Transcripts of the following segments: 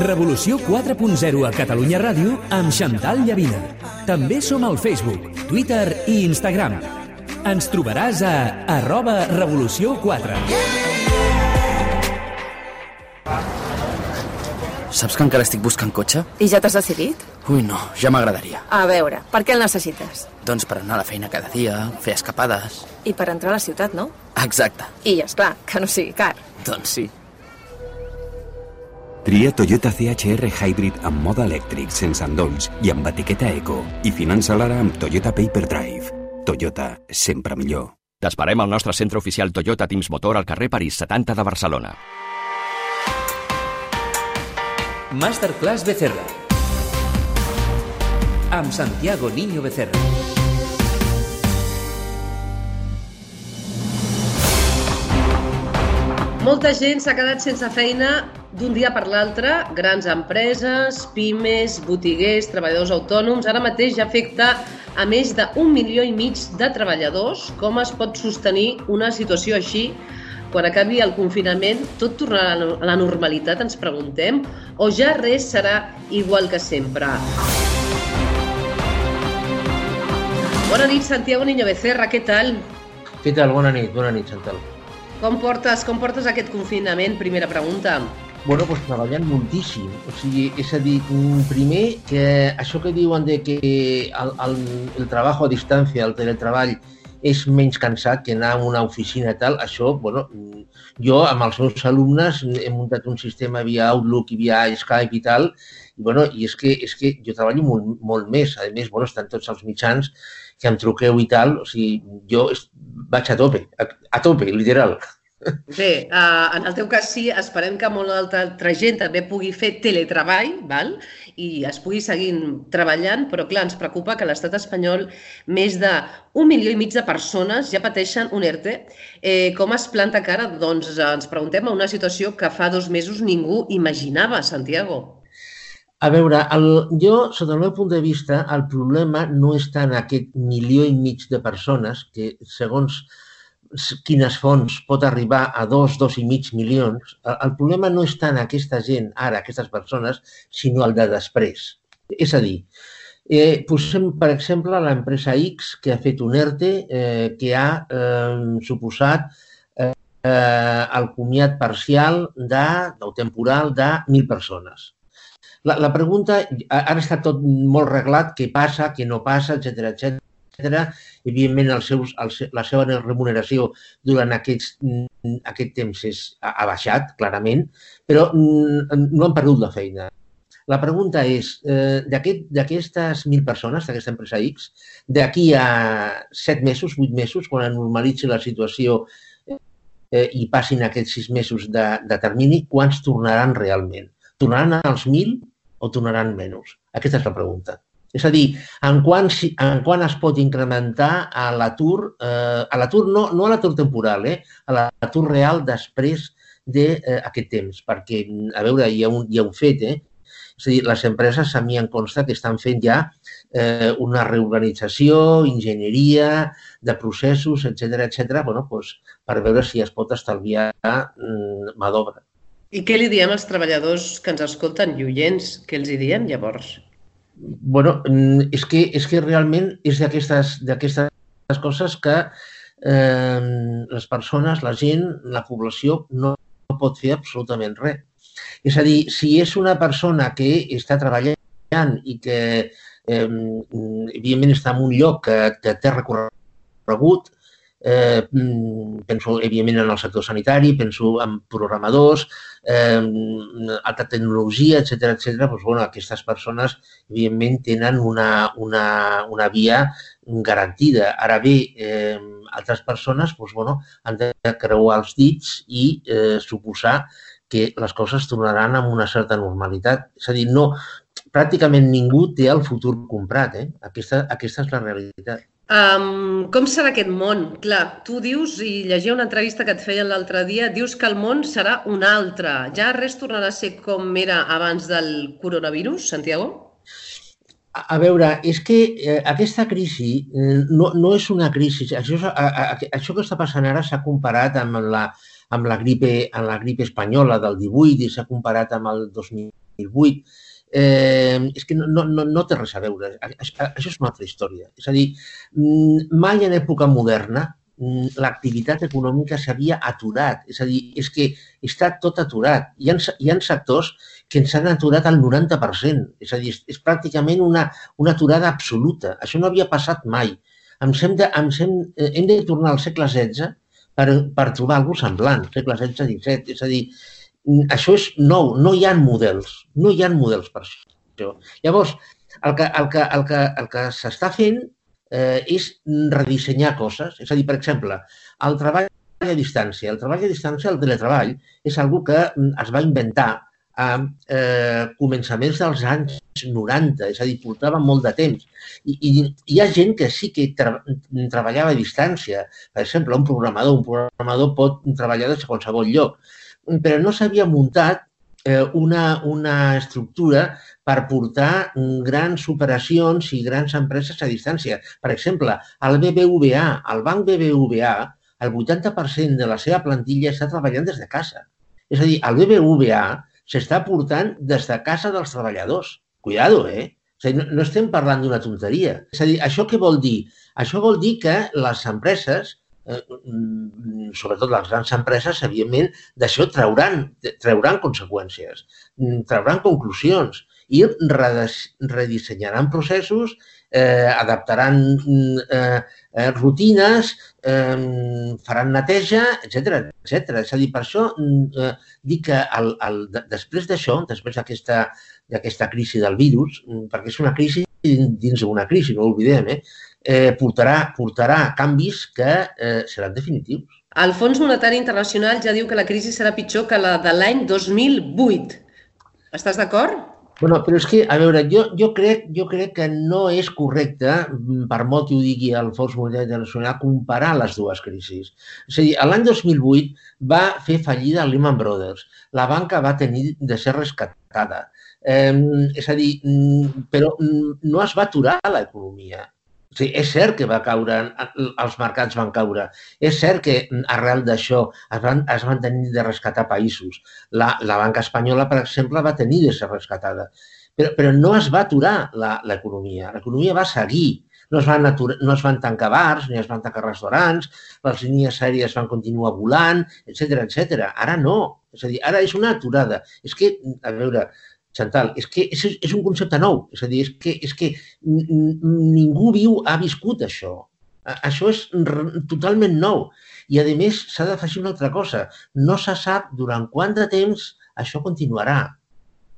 Revolució 4.0 a Catalunya Ràdio amb Xantal Llavina. També som al Facebook, Twitter i Instagram. Ens trobaràs a arroba revolució 4. Saps que encara estic buscant cotxe? I ja t'has decidit? Ui, no, ja m'agradaria. A veure, per què el necessites? Doncs per anar a la feina cada dia, fer escapades... I per entrar a la ciutat, no? Exacte. I, és clar que no sigui car. Doncs sí. Tria Toyota CHR Hybrid amb mode elèctric, sense endolls i amb etiqueta Eco i finança l'ara amb Toyota Paper Drive. Toyota, sempre millor. T'esperem al nostre centre oficial Toyota Teams Motor al carrer París 70 de Barcelona. Masterclass Becerra. Amb Santiago Niño Becerra. Molta gent s'ha quedat sense feina d'un dia per l'altre. Grans empreses, pimes, botiguers, treballadors autònoms. Ara mateix ja afecta a més d'un milió i mig de treballadors. Com es pot sostenir una situació així quan acabi el confinament, tot tornarà a la normalitat, ens preguntem, o ja res serà igual que sempre? Bona nit, Santiago Niño Becerra, què tal? Què tal? Bona nit, bona nit, Santal. Com portes, com portes aquest confinament? Primera pregunta. Bueno, pues treballant moltíssim. O sigui, és a dir, primer, que això que diuen de que el, el, el treball a distància, el teletreball, és menys cansat que anar a una oficina tal, això, bueno, jo amb els meus alumnes he muntat un sistema via Outlook i via Skype i tal, i, bueno, i és que, és que jo treballo molt, molt més. A més, bueno, estan tots els mitjans que em truqueu i tal, o sigui, jo vaig a tope, a, a tope, literal. Bé, uh, en el teu cas sí, esperem que molta altra gent també pugui fer teletreball val? i es pugui seguir treballant, però clar, ens preocupa que l'estat espanyol més d'un milió i mig de persones ja pateixen un ERTE. Eh, com es planta cara? Doncs ens preguntem a una situació que fa dos mesos ningú imaginava, Santiago. A veure, el, jo, sota el meu punt de vista, el problema no és tant aquest milió i mig de persones que, segons quines fonts pot arribar a dos, dos i mig milions, el problema no és tant aquesta gent, ara, aquestes persones, sinó el de després. És a dir, eh, posem, per exemple, l'empresa X que ha fet un ERTE eh, que ha eh, suposat eh, el comiat parcial de, o temporal de 1.000 persones. La, la pregunta, ara està tot molt reglat, què passa, què no passa, etc etc Evidentment, els seus, el, la seva remuneració durant aquests, aquest temps és, ha, baixat, clarament, però no han perdut la feina. La pregunta és, eh, d'aquestes 1.000 persones, d'aquesta empresa X, d'aquí a 7 mesos, 8 mesos, quan normalitzi la situació eh, i passin aquests 6 mesos de, de termini, quants tornaran realment? Tornaran als 1.000 o tornaran menys? Aquesta és la pregunta. És a dir, en quant, en quant es pot incrementar a l'atur, eh, a l'atur no, no a l'atur temporal, eh, a l'atur real després d'aquest eh, temps, perquè, a veure, hi ha un, hi ha un fet, eh? És a dir, les empreses a mi em consta que estan fent ja eh, una reorganització, enginyeria, de processos, etc etc. bueno, doncs, per veure si es pot estalviar mm, mà d'obra. I què li diem als treballadors que ens escolten i oients? Què els hi diem llavors? Bueno, mm, és que, és que realment és d'aquestes coses que eh, les persones, la gent, la població no, no pot fer absolutament res. És a dir, si és una persona que està treballant i que eh, evidentment està en un lloc que, que té recorregut, eh, penso evidentment en el sector sanitari, penso en programadors, eh, alta tecnologia, etc etc. doncs, bueno, aquestes persones, evidentment, tenen una, una, una via garantida. Ara bé, eh, altres persones doncs, bueno, han de creuar els dits i eh, suposar que les coses tornaran amb una certa normalitat. És a dir, no, pràcticament ningú té el futur comprat. Eh? Aquesta, aquesta és la realitat. Um, com serà aquest món? Clar, tu dius, i llegia una entrevista que et feien l'altre dia, dius que el món serà un altre. Ja res tornarà a ser com era abans del coronavirus, Santiago? A, veure, és que eh, aquesta crisi eh, no, no és una crisi. Això, a, a, això que està passant ara s'ha comparat amb la, amb la gripe, amb la gripe espanyola del 18 i s'ha comparat amb el 2008, eh, és que no, no, no té res a veure. Això, és una altra història. És a dir, mm, mai en època moderna mm, l'activitat econòmica s'havia aturat. És a dir, és que està tot aturat. Hi ha, hi ha sectors que ens han aturat al 90%. És a dir, és, és pràcticament una, una aturada absoluta. Això no havia passat mai. Em sem de, em sem, eh, hem de tornar al segle XVI per, per trobar alguna semblant, segle XVI-XVII. És a dir, això és nou, no hi ha models, no hi ha models per això. Llavors, el que, el que, el que, el que s'està fent eh, és redissenyar coses. És a dir, per exemple, el treball a distància. El treball a distància, el teletreball, és algo que mm, es va inventar a eh, començaments dels anys 90, és a dir, portava molt de temps. I, i hi ha gent que sí que tra treballava a distància. Per exemple, un programador. Un programador pot treballar des de qualsevol lloc, però no s'havia muntat eh, una, una estructura per portar grans operacions i grans empreses a distància. Per exemple, el BBVA, el banc BBVA, el 80% de la seva plantilla està treballant des de casa. És a dir, el BBVA s'està portant des de casa dels treballadors. Cuidado, eh? O sigui, no, no estem parlant d'una tonteria. És a dir, això què vol dir? Això vol dir que les empreses, sobretot les grans empreses, evidentment, d'això trauran, trauran conseqüències, mm, trauran conclusions i redissenyaran processos, eh, adaptaran mm, eh, eh, rutines, eh, faran neteja, etc etc. És a dir, per això eh, dic que el, el, després d'això, després d'aquesta crisi del virus, perquè és una crisi dins d'una crisi, no ho oblidem, eh? Eh, portarà, portarà canvis que eh, seran definitius. El Fons Monetari Internacional ja diu que la crisi serà pitjor que la de l'any 2008. Estàs d'acord? Bueno, però és que, a veure, jo, jo, crec, jo crec que no és correcte, mm, per molt que ho digui el Fons Monetari Internacional, comparar les dues crisis. És a dir, l'any 2008 va fer fallida Lehman Brothers. La banca va tenir de ser rescatada. Eh, és a dir, mm, però mm, no es va aturar l'economia. O sigui, és cert que va caure, els mercats van caure. És cert que arrel d'això es, van, es van tenir de rescatar països. La, la banca espanyola, per exemple, va tenir de ser rescatada. Però, però no es va aturar l'economia. L'economia va seguir. No es, van aturar, no es van tancar bars, ni es van tancar restaurants, les línies aèries van continuar volant, etc etc. Ara no. És a dir, ara és una aturada. És que, a veure, Chantal, és que és, és un concepte nou. És a dir, és que, és que ningú viu, ha viscut això. Això és totalment nou. I, a més, s'ha d'afegir una altra cosa. No se sap durant quant de temps això continuarà.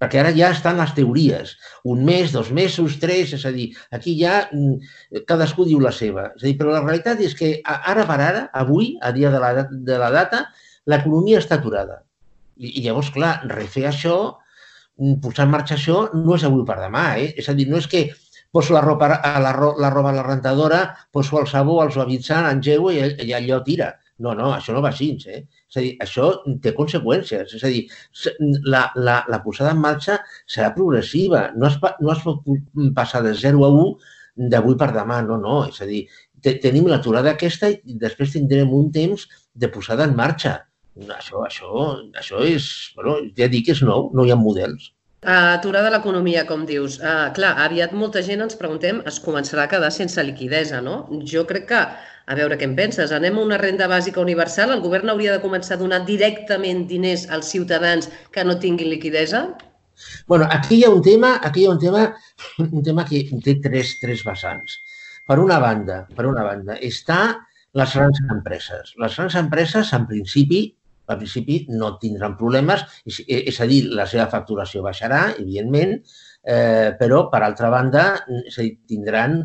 Perquè ara ja estan les teories. Un mes, dos mesos, tres, és a dir, aquí ja cadascú diu la seva. És a dir, però la realitat és que ara per ara, avui, a dia de la, de la data, l'economia està aturada. I, I llavors, clar, refer això posar en marxa això no és avui per demà. Eh? És a dir, no és que poso la roba a la, la roba a la rentadora, poso el sabó, el suavitzant, engego i, i allò tira. No, no, això no va així. Eh? És a dir, això té conseqüències. És a dir, la, la, la posada en marxa serà progressiva. No es, no es pot passar de 0 a 1 d'avui per demà. No, no. És a dir, te, tenim l'aturada aquesta i després tindrem un temps de posada en marxa això, això, això és, bueno, ja dic que és nou, no hi ha models. Aturada l'economia, com dius. Uh, clar, aviat molta gent ens preguntem, es començarà a quedar sense liquidesa, no? Jo crec que, a veure què en penses, anem a una renda bàsica universal, el govern hauria de començar a donar directament diners als ciutadans que no tinguin liquidesa? Bueno, aquí hi ha un tema, aquí hi ha un tema, un tema que té tres, tres vessants. Per una banda, per una banda, està les grans empreses. Les grans empreses, en principi, al principi no tindran problemes, és, és a dir, la seva facturació baixarà, evidentment, eh, però, per altra banda, és a dir, tindran,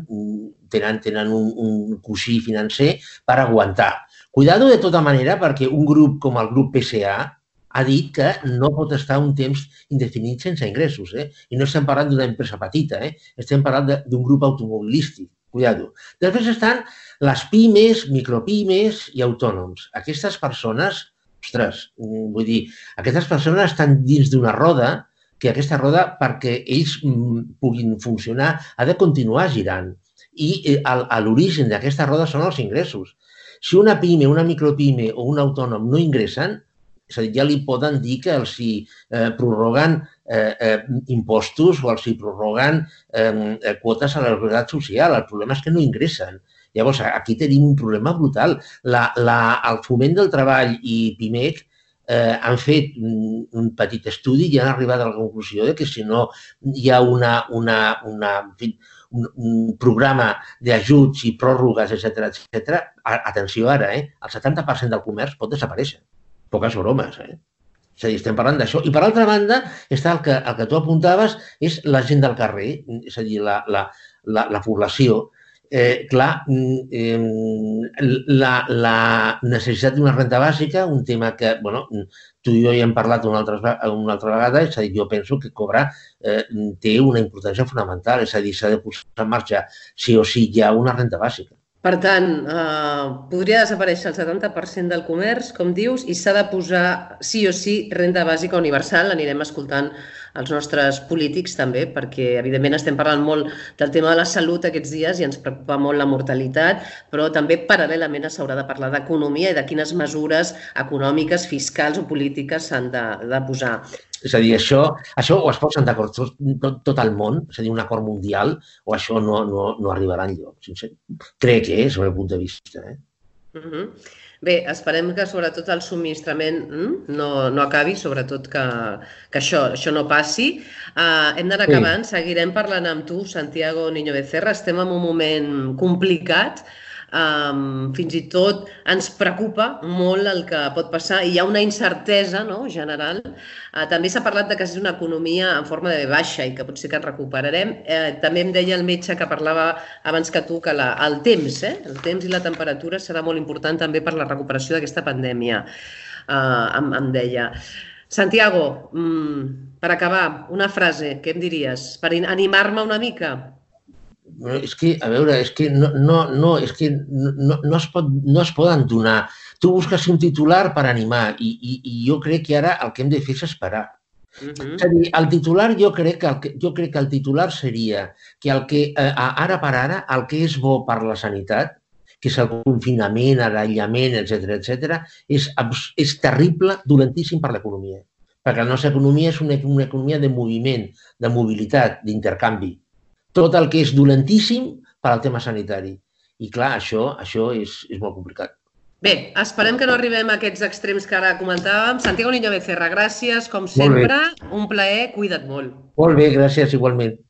tenen, tenen un, un coixí financer per aguantar. Cuidado de tota manera, perquè un grup com el grup PSA ha dit que no pot estar un temps indefinit sense ingressos. Eh? I no estem parlant d'una empresa petita, eh? estem parlant d'un grup automobilístic. Cuidado. Després estan les pimes, micropimes i autònoms. Aquestes persones ostres, mm, vull dir, aquestes persones estan dins d'una roda que aquesta roda, perquè ells mm, puguin funcionar, ha de continuar girant. I eh, a l'origen d'aquesta roda són els ingressos. Si una pime, una micropime o un autònom no ingressen, és a dir, ja li poden dir que els hi eh, prorroguen eh, eh, impostos o els hi prorroguen eh, quotes a la seguretat social. El problema és que no ingressen. Llavors, aquí tenim un problema brutal. La, la, el foment del treball i PIMEC eh, han fet un, petit estudi i han arribat a la conclusió de que si no hi ha una, una, una, en fi, un, un programa d'ajuts i pròrrogues, etc etc. atenció ara, eh, el 70% del comerç pot desaparèixer poques bromes, eh? És a dir, estem parlant d'això. I per altra banda, està el que, el que tu apuntaves, és la gent del carrer, és a dir, la, la, la, la població. Eh, clar, eh, la, la necessitat d'una renta bàsica, un tema que, bueno, tu i jo ja hem parlat una altra, una altra vegada, és a dir, jo penso que cobrar eh, té una importància fonamental, és a dir, s'ha de posar en marxa sí o sí ja una renta bàsica. Per tant, eh, podria desaparèixer el 70% del comerç, com dius, i s'ha de posar sí o sí renda bàsica universal. Anirem escoltant els nostres polítics també, perquè evidentment estem parlant molt del tema de la salut aquests dies i ens preocupa molt la mortalitat, però també paral·lelament s'haurà de parlar d'economia i de quines mesures econòmiques, fiscals o polítiques s'han de, de posar. És a dir, això, això o es posen d'acord tot, tot, tot el món, és a dir, un acord mundial, o això no, no, no arribarà enlloc. Sincer. Crec que és, des del meu punt de vista. Eh? Uh -huh. Bé, esperem que sobretot el subministrament mm, no, no acabi, sobretot que, que això, això no passi. Uh, hem d'anar acabant, sí. seguirem parlant amb tu, Santiago Niño Becerra. Estem en un moment complicat, Um, fins i tot ens preocupa molt el que pot passar i hi ha una incertesa no, general. Uh, també s'ha parlat de que és una economia en forma de baixa i que potser que ens recuperarem. Uh, també em deia el metge que parlava abans que tu que la, el temps, eh? el temps i la temperatura serà molt important també per la recuperació d'aquesta pandèmia, uh, em, em deia. Santiago, mm, per acabar, una frase, què em diries? Per animar-me una mica? És que, a veure, és que no, no, no, és que no, no, es pot, no es poden donar. Tu busques un titular per animar i, i, i jo crec que ara el que hem de fer és esperar. Uh -huh. És a dir, el titular, jo crec, que el, jo crec que el titular seria que, el que eh, ara per ara el que és bo per la sanitat, que és el confinament, l'aïllament, etc etc, és, és terrible, dolentíssim per l'economia. Perquè la nostra economia és una, una economia de moviment, de mobilitat, d'intercanvi tot el que és dolentíssim per al tema sanitari. I clar, això, això és, és molt complicat. Bé, esperem que no arribem a aquests extrems que ara comentàvem. Santiago Niño Becerra, gràcies, com sempre. Un plaer, cuida't molt. Molt bé, gràcies igualment.